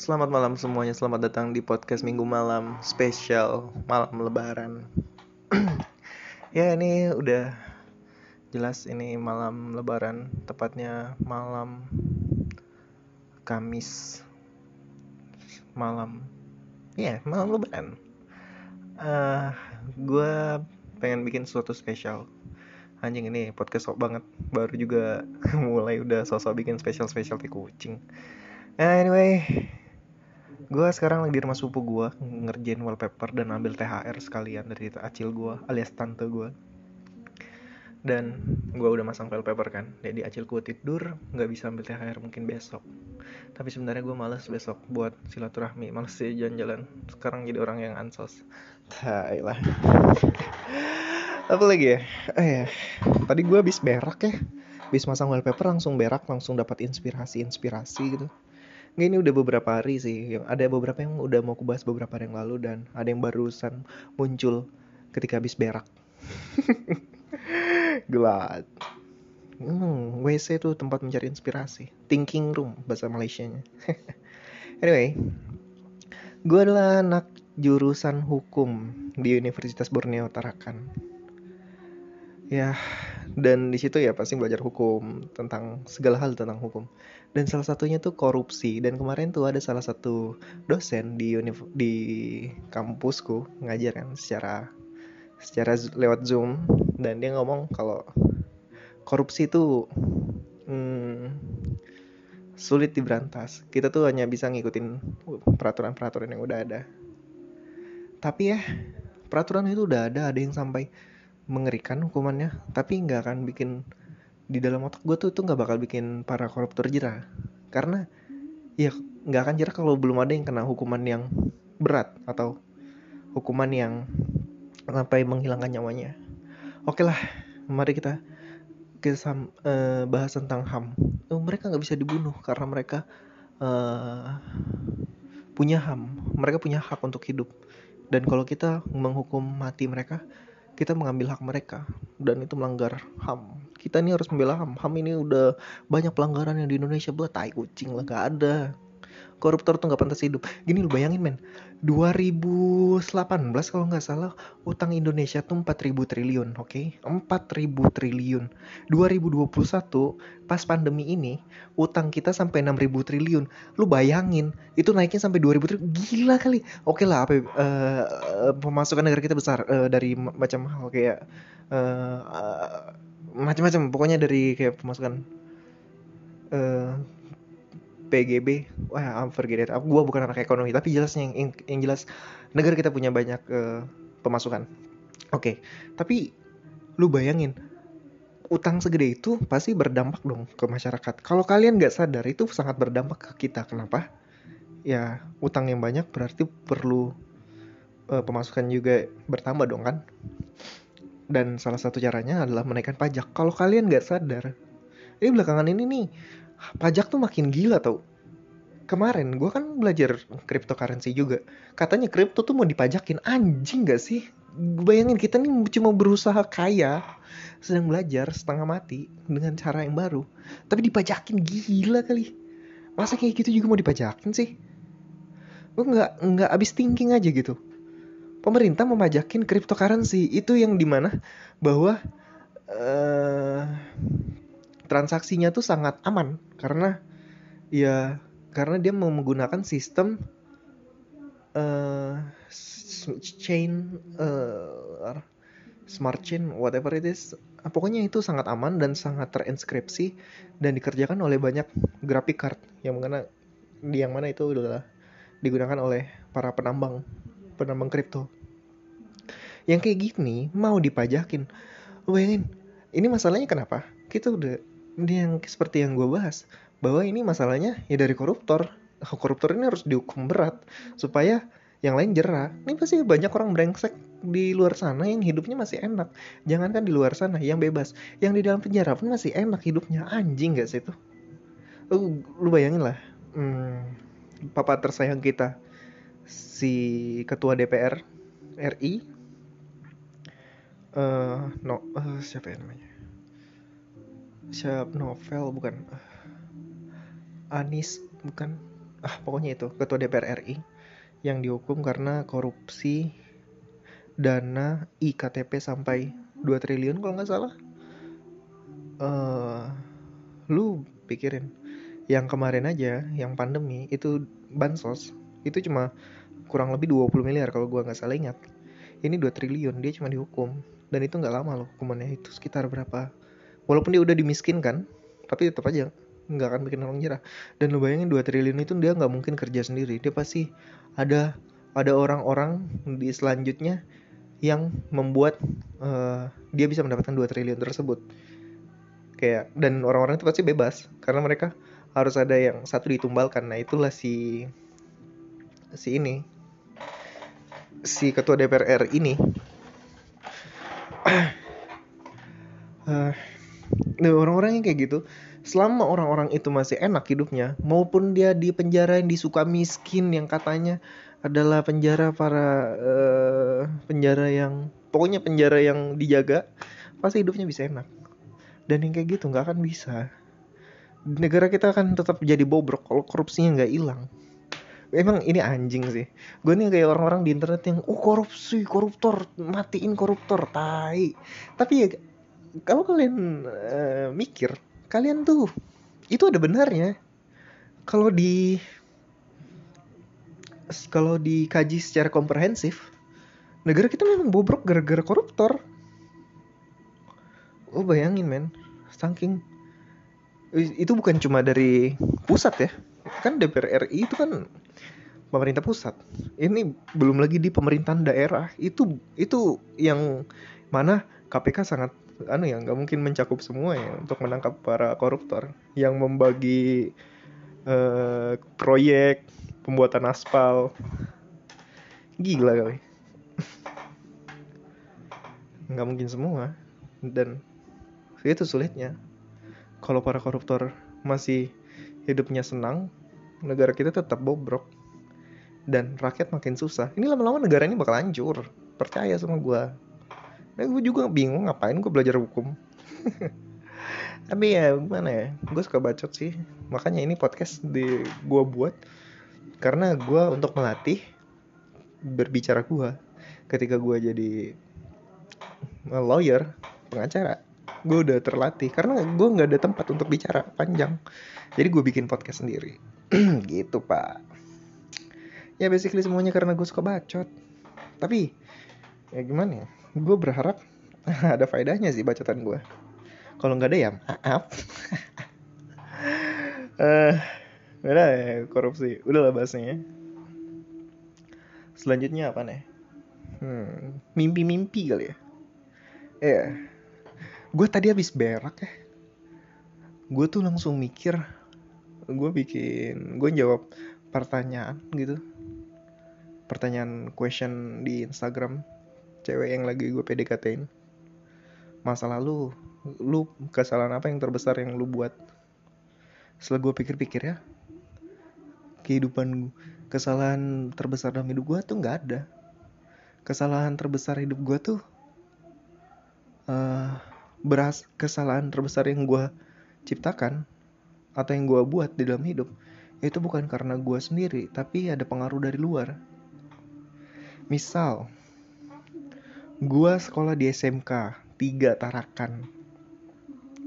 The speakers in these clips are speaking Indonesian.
Selamat malam semuanya, selamat datang di podcast minggu malam spesial malam lebaran. Ya ini udah jelas ini malam lebaran, tepatnya malam Kamis. Malam, ya yeah, malam lebaran. Uh, Gue pengen bikin sesuatu spesial. Anjing ini podcast sok banget, baru juga mulai udah sosok bikin spesial-spesial kucing. Anyway, gue sekarang lagi di rumah sepupu gue ngerjain wallpaper dan ambil THR sekalian dari acil gue alias tante gue dan gue udah masang wallpaper kan jadi acil gue tidur nggak bisa ambil THR mungkin besok. Tapi sebenarnya gue males besok buat silaturahmi males sih jalan-jalan. Sekarang jadi orang yang ansos. Tai lah. Apa lagi ya? Oh ya tadi gue habis berak ya. Habis masang wallpaper langsung berak langsung dapat inspirasi inspirasi gitu Nggak, ini udah beberapa hari sih. Yang ada beberapa yang udah mau kubahas beberapa hari yang lalu dan ada yang barusan muncul ketika habis berak. Gelat. Hmm, WC itu tempat mencari inspirasi. Thinking room bahasa Malaysianya. anyway, gue adalah anak jurusan hukum di Universitas Borneo Tarakan. Ya, dan di situ ya pasti belajar hukum tentang segala hal tentang hukum. Dan salah satunya tuh korupsi. Dan kemarin tuh ada salah satu dosen di di kampusku ngajar kan secara secara lewat zoom. Dan dia ngomong kalau korupsi itu hmm, sulit diberantas. Kita tuh hanya bisa ngikutin peraturan-peraturan yang udah ada. Tapi ya peraturan itu udah ada ada yang sampai mengerikan hukumannya tapi nggak akan bikin di dalam otak gue tuh itu nggak bakal bikin para koruptor jerah. Karena ya nggak akan jerah kalau belum ada yang kena hukuman yang berat atau hukuman yang sampai menghilangkan nyawanya. Oke lah mari kita kita uh, bahas tentang ham oh, mereka nggak bisa dibunuh karena mereka uh, punya ham mereka punya hak untuk hidup. Dan kalau kita menghukum mati mereka kita mengambil hak mereka dan itu melanggar HAM. Kita ini harus membela HAM. HAM ini udah banyak pelanggaran yang di Indonesia buat tai kucing lah gak ada koruptor tuh nggak pantas hidup. Gini lu bayangin men. 2018 kalau nggak salah utang Indonesia tuh 4000 triliun oke? Okay? 4000 triliun. 2021 pas pandemi ini utang kita sampai 6000 triliun. Lu bayangin itu naiknya sampai 2000 triliun. Gila kali. Oke okay lah apa uh, pemasukan negara kita besar uh, dari macam hal kayak uh, uh, macam-macam. Pokoknya dari kayak pemasukan uh, PGB wah I'm forget it. Gue bukan anak ekonomi tapi jelasnya yang, yang, jelas negara kita punya banyak uh, pemasukan. Oke okay. tapi lu bayangin utang segede itu pasti berdampak dong ke masyarakat. Kalau kalian nggak sadar itu sangat berdampak ke kita. Kenapa? Ya utang yang banyak berarti perlu uh, pemasukan juga bertambah dong kan? Dan salah satu caranya adalah menaikkan pajak. Kalau kalian nggak sadar ini belakangan ini nih pajak tuh makin gila tau. Kemarin gue kan belajar cryptocurrency juga. Katanya kripto tuh mau dipajakin. Anjing gak sih? Bayangin kita nih cuma berusaha kaya sedang belajar setengah mati dengan cara yang baru. Tapi dipajakin gila kali. Masa kayak gitu juga mau dipajakin sih? Gue nggak nggak abis thinking aja gitu. Pemerintah memajakin cryptocurrency. Itu yang di mana bahwa uh, transaksinya tuh sangat aman. Karena ya karena dia menggunakan sistem uh, chain uh, smart chain whatever it is. Pokoknya itu sangat aman dan sangat terinskripsi dan dikerjakan oleh banyak graphic card. Yang mana di yang mana itu adalah digunakan oleh para penambang penambang kripto. Yang kayak gini mau dipajakin. Bayangin ini masalahnya kenapa? Kita udah ini yang seperti yang gue bahas bahwa ini masalahnya ya dari koruptor. Koruptor ini harus dihukum berat supaya yang lain jerah. Ini pasti banyak orang brengsek di luar sana yang hidupnya masih enak. Jangankan di luar sana yang bebas. Yang di dalam penjara pun masih enak hidupnya. Anjing gak sih itu? Lu, lu bayangin lah hmm, papa tersayang kita si ketua DPR RI uh, eh, no uh, siapa ya namanya siap novel bukan. Anis bukan. Ah pokoknya itu ketua DPR RI yang dihukum karena korupsi dana iktp sampai 2 triliun kalau nggak salah. Uh, lu pikirin yang kemarin aja yang pandemi itu bansos itu cuma kurang lebih 20 miliar kalau gua nggak salah ingat. Ini 2 triliun dia cuma dihukum. Dan itu nggak lama loh hukumannya itu sekitar berapa walaupun dia udah dimiskinkan tapi tetap aja nggak akan bikin orang jerah dan lu bayangin 2 triliun itu dia nggak mungkin kerja sendiri. Dia pasti ada ada orang-orang di selanjutnya yang membuat uh, dia bisa mendapatkan 2 triliun tersebut. Kayak dan orang-orang itu pasti bebas karena mereka harus ada yang satu ditumbalkan. Nah itulah si si ini si ketua DPR ini. Uh, orang-orang yang kayak gitu selama orang-orang itu masih enak hidupnya maupun dia di penjara yang disuka miskin yang katanya adalah penjara para uh, penjara yang pokoknya penjara yang dijaga pasti hidupnya bisa enak. Dan yang kayak gitu nggak akan bisa. Negara kita akan tetap jadi bobrok kalau korupsinya nggak hilang. Emang ini anjing sih. Gue nih kayak orang-orang di internet yang oh korupsi koruptor matiin koruptor tai. Tapi ya kalau kalian uh, mikir kalian tuh itu ada benarnya. Kalau di kalau dikaji secara komprehensif negara kita memang bobrok gara-gara koruptor. Oh bayangin men. Saking itu bukan cuma dari pusat ya. Kan DPR RI itu kan pemerintah pusat. Ini belum lagi di pemerintahan daerah. Itu itu yang mana KPK sangat anu ya nggak mungkin mencakup semua ya untuk menangkap para koruptor yang membagi uh, proyek pembuatan aspal. Gila kali. Nggak mungkin semua. Dan itu sulitnya. Kalau para koruptor masih hidupnya senang negara kita tetap bobrok. Dan rakyat makin susah. Ini lama-lama negara ini bakal hancur. Percaya sama gue nah gue juga bingung ngapain gue belajar hukum? Tapi ya gimana ya? Gue suka bacot sih. Makanya ini podcast di gue buat karena gue untuk melatih berbicara gue ketika gue jadi lawyer pengacara gue udah terlatih. Karena gue nggak ada tempat untuk bicara panjang. Jadi gue bikin podcast sendiri. Gitu pak. Ya basically semuanya karena gue suka bacot. Tapi ya gimana ya gue berharap ada faedahnya sih bacaan gue kalau nggak ada ya maaf. Uh, udah ya korupsi. Udah lah bahasnya ya. selanjutnya apa nih? Hmm, mimpi-mimpi kali ya. Ya yeah. gue tadi habis berak ya. Gue tuh langsung mikir gue bikin gue jawab pertanyaan gitu. Pertanyaan question di Instagram cewek yang lagi gue PDKT-in masa lalu lu kesalahan apa yang terbesar yang lu buat? Setelah gue pikir-pikir ya kehidupan kesalahan terbesar dalam hidup gue tuh nggak ada. Kesalahan terbesar hidup gue tuh uh, beras kesalahan terbesar yang gue ciptakan atau yang gue buat di dalam hidup itu bukan karena gue sendiri tapi ada pengaruh dari luar. Misal Gua sekolah di SMK 3 Tarakan.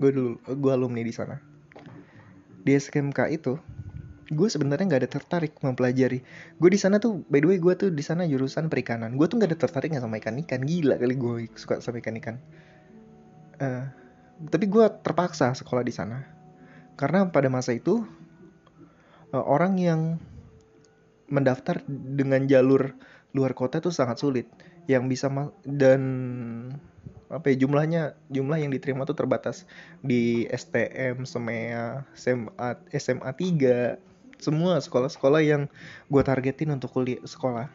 Gue dulu, gue alumni di sana. Di SMK itu, gue sebenarnya nggak ada tertarik mempelajari. Gue di sana tuh, by the way, gue tuh di sana jurusan perikanan. Gue tuh nggak ada tertariknya sama ikan ikan. Gila kali gue suka sama ikan ikan. Uh, tapi gue terpaksa sekolah di sana karena pada masa itu uh, orang yang mendaftar dengan jalur luar kota tuh sangat sulit yang bisa dan apa ya jumlahnya jumlah yang diterima tuh terbatas. Di STM, SEMEA, SMA, SMA 3 semua sekolah-sekolah yang gue targetin untuk kuliah sekolah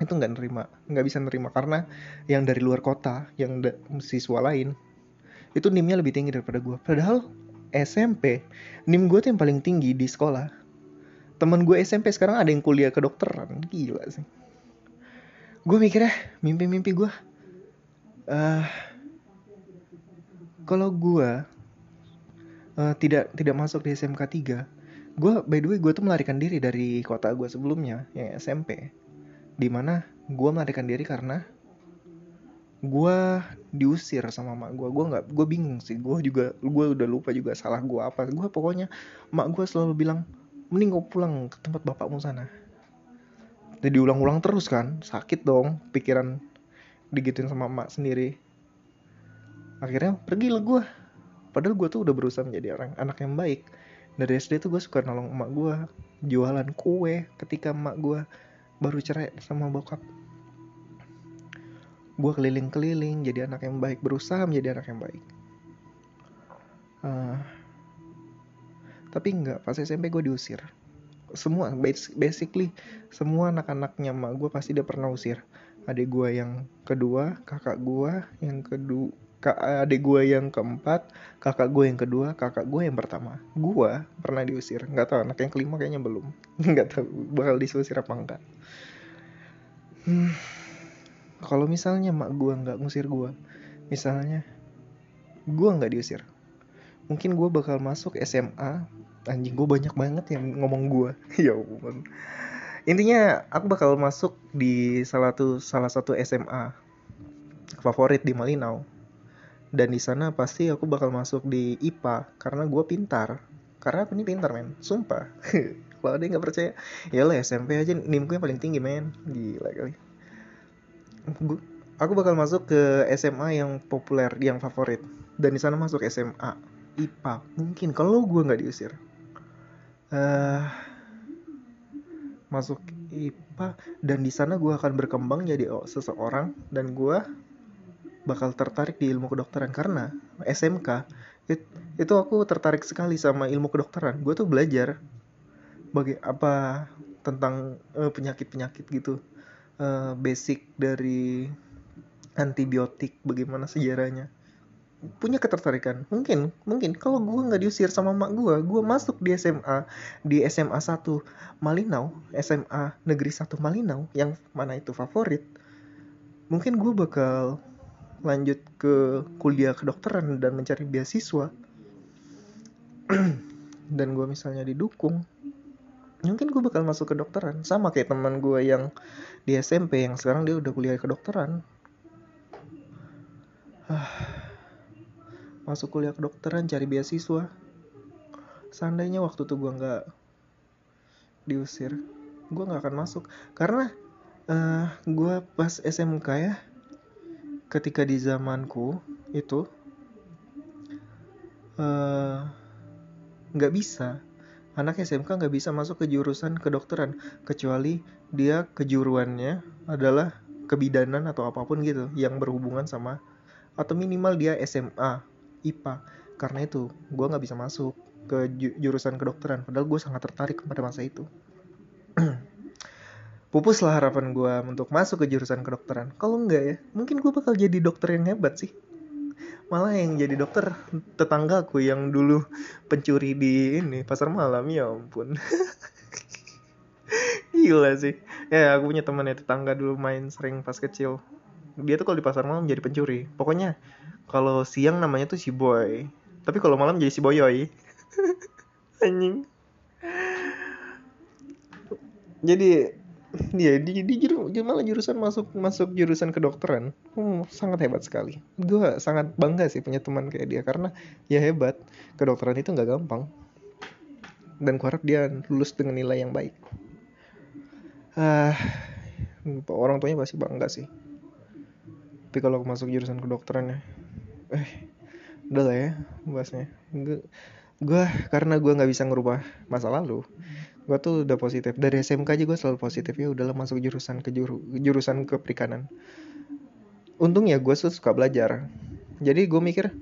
itu nggak nerima nggak bisa nerima. Karena yang dari luar kota yang siswa lain itu nimnya lebih tinggi daripada gue padahal SMP nim gue tuh yang paling tinggi di sekolah. Teman gue SMP sekarang ada yang kuliah kedokteran. Gila sih gue mikirnya mimpi-mimpi gue uh, kalau gue uh, tidak tidak masuk di SMK 3 gue by the way gue tuh melarikan diri dari kota gue sebelumnya yang SMP di mana gue melarikan diri karena gue diusir sama mak gue gue nggak gue bingung sih. Gue juga gue udah lupa juga salah gue apa. Gue pokoknya mak gue selalu bilang mending gue pulang ke tempat bapakmu sana jadi diulang-ulang terus kan sakit dong pikiran digituin sama mak sendiri. Akhirnya pergi lah gue padahal gue tuh udah berusaha menjadi orang anak yang baik. Dari SD tuh gue suka nolong emak gue jualan kue ketika emak gue baru cerai sama bokap. Gue keliling-keliling jadi anak yang baik berusaha menjadi anak yang baik. Uh, tapi enggak pas SMP gue diusir semua basically semua anak-anaknya mak gue pasti dia pernah usir. Adik gue yang kedua kakak gue yang kedua adik gue yang keempat kakak gue yang kedua kakak gue yang pertama. Gue pernah diusir. Nggak tahu anak yang kelima kayaknya belum. Nggak tahu bakal diusir apa enggak hmm kalau misalnya mak gue nggak ngusir gue misalnya gue nggak diusir mungkin gue bakal masuk SMA anjing gue banyak banget yang ngomong gue ya ampun. Intinya aku bakal masuk di salah satu salah satu SMA favorit di Malinau. Dan di sana pasti aku bakal masuk di IPA karena gue pintar. Karena aku ini pintar men. Sumpah. Kalau ada yang nggak percaya ya lah SMP aja nimku yang paling tinggi men. Gila kali. Aku bakal masuk ke SMA yang populer yang favorit. Dan di sana masuk SMA IPA mungkin kalau gue nggak diusir uh, masuk IPA dan di sana gue akan berkembang jadi seseorang dan gue bakal tertarik di ilmu kedokteran karena SMK it, itu aku tertarik sekali sama ilmu kedokteran. Gue tuh belajar bagi apa tentang uh, penyakit-penyakit gitu. Uh, basic dari antibiotik bagaimana sejarahnya punya ketertarikan. Mungkin mungkin. Kalau gue nggak diusir sama mak gue gue masuk di SMA di SMA 1 Malinau SMA negeri 1 Malinau yang mana itu favorit mungkin gue bakal lanjut ke kuliah kedokteran dan mencari beasiswa. Dan gue misalnya didukung mungkin gue bakal masuk ke dokteran sama kayak teman gue yang di SMP yang sekarang dia udah kuliah kedokteran. ah, masuk kuliah kedokteran cari beasiswa. Seandainya waktu tuh gue nggak diusir gue nggak akan masuk. Karena uh, eh, gue pas SMK ya ketika di zamanku itu eh, nggak uh, bisa. Anak SMK nggak bisa masuk ke jurusan kedokteran kecuali dia kejuruannya adalah kebidanan atau apa pun gitu yang berhubungan sama atau minimal dia SMA IPA karena itu gue nggak bisa masuk ke jurusan kedokteran. Padahal gue sangat tertarik pada masa itu. Pupuslah harapan gue untuk masuk ke jurusan kedokteran. Kalau enggak ya mungkin gue bakal jadi dokter yang hebat sih. Malah yang jadi dokter tetanggaku yang dulu pencuri di ini pasar malam. Ya ampun. Gila sih. Ya aku punya teman ya tetangga dulu main sering pas kecil dia tuh kalau di pasar malam jadi pencuri pokoknya kalau siang namanya tuh si boy tapi kalau malam jadi si boyoy anjing jadi Iya, di, di juru, malah jurusan masuk masuk jurusan kedokteran. Hmm, sangat hebat sekali. Gue sangat bangga sih punya teman kayak dia karena ya hebat. Kedokteran itu nggak gampang. Dan gue harap dia lulus dengan nilai yang baik. Ah, orang tuanya pasti bangga sih. Tapi kalau masuk jurusan kedokteran ya, eh, udah lah ya bahasnya. Gue karena gue nggak bisa ngerubah masa lalu gue tuh udah positif. Dari SMK aja gue selalu positif. Ya udahlah masuk jurusan ke juru, jurusan ke perikanan. Untung ya gue suka belajar. Jadi gue mikir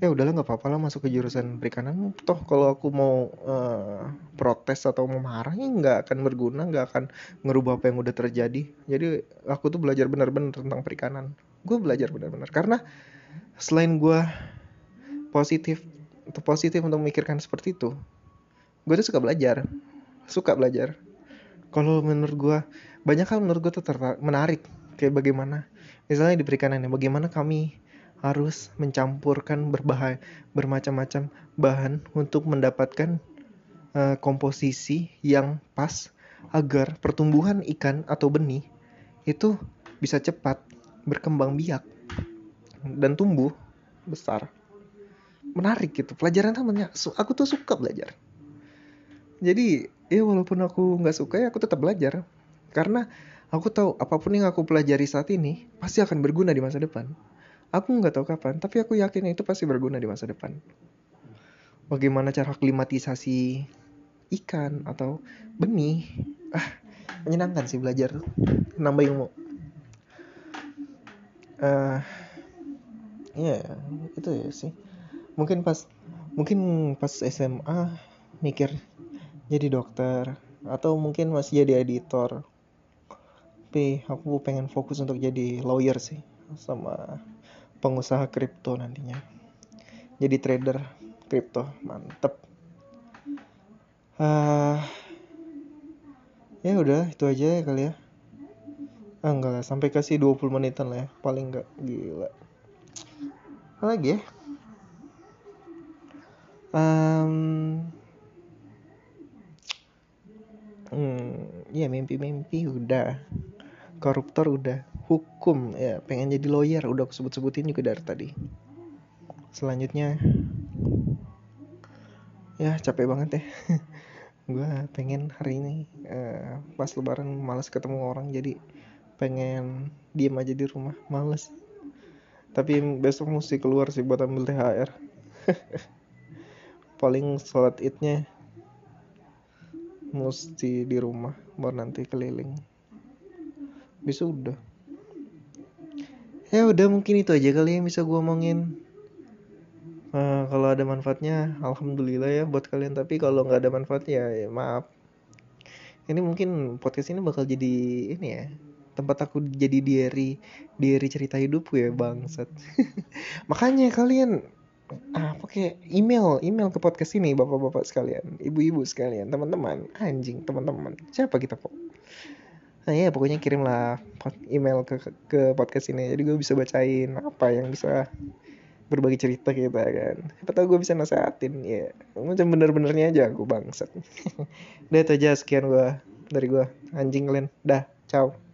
ya udahlah nggak apa-apa lah masuk ke jurusan perikanan. Toh kalau aku mau uh, protes atau mau marah ya nggak akan berguna nggak akan ngerubah apa yang udah terjadi. Jadi aku tuh belajar benar-benar tentang perikanan gue belajar benar-benar. Karena selain gue positif atau positif untuk memikirkan seperti itu gue tuh suka belajar. Suka belajar. Kalau menurut gue banyak hal menurut gue tuh menarik. Kayak bagaimana misalnya di perikanan bagaimana kami harus mencampurkan berbahaya bermacam-macam bahan untuk mendapatkan uh, komposisi yang pas agar pertumbuhan ikan atau benih itu bisa cepat berkembang biak dan tumbuh besar. Menarik gitu pelajaran namanya aku tuh suka belajar. Jadi ya walaupun aku nggak suka ya aku tetap belajar. Karena aku tahu apa pun yang aku pelajari saat ini pasti akan berguna di masa depan. Aku nggak tahu kapan tapi aku yakin itu pasti berguna di masa depan. Bagaimana cara klimatisasi ikan atau benih? Ah menyenangkan sih belajar nambah ilmu uh, ya yeah, itu ya sih. Mungkin pas mungkin pas SMA mikir jadi dokter atau mungkin masih jadi editor. Tapi aku pengen fokus untuk jadi lawyer sih sama pengusaha kripto nantinya. Jadi trader kripto mantep. Uh, ya udah itu aja ya kali ya ah enggak lah. Sampai kasih 20 menitan lah ya. Paling enggak. Gila. Apa lagi ya? Um, hmm, ya mimpi-mimpi udah. Koruptor udah. Hukum ya pengen jadi lawyer. Udah aku sebut-sebutin juga dari tadi. Selanjutnya. Ya capek banget ya. Gue pengen hari ini uh, pas lebaran males ketemu orang jadi pengen diem aja di rumah males. Tapi besok mesti keluar sih buat ambil THR paling sholat idnya mesti di rumah baru nanti keliling. Bisa udah. Ya udah mungkin itu aja kali yang bisa gue omongin. Uh, kalau ada manfaatnya alhamdulillah ya buat kalian. Tapi kalau nggak ada manfaatnya ya maaf. Ini mungkin podcast ini bakal jadi ini ya tempat aku jadi diary diary cerita hidupku ya bangsat. Makanya kalian ah pakai email email ke podcast ini bapak-bapak sekalian ibu-ibu sekalian teman-teman anjing teman-teman. Siapa kita kok nah ya pokoknya kirimlah email ke ke podcast ini. Jadi gue bisa bacain apa yang bisa berbagi cerita kita kan. Apa tau gue bisa nasehatin ya macam bener-benernya aja aku bangsat. Udah itu aja sekian gue dari gue anjing kalian dah ciao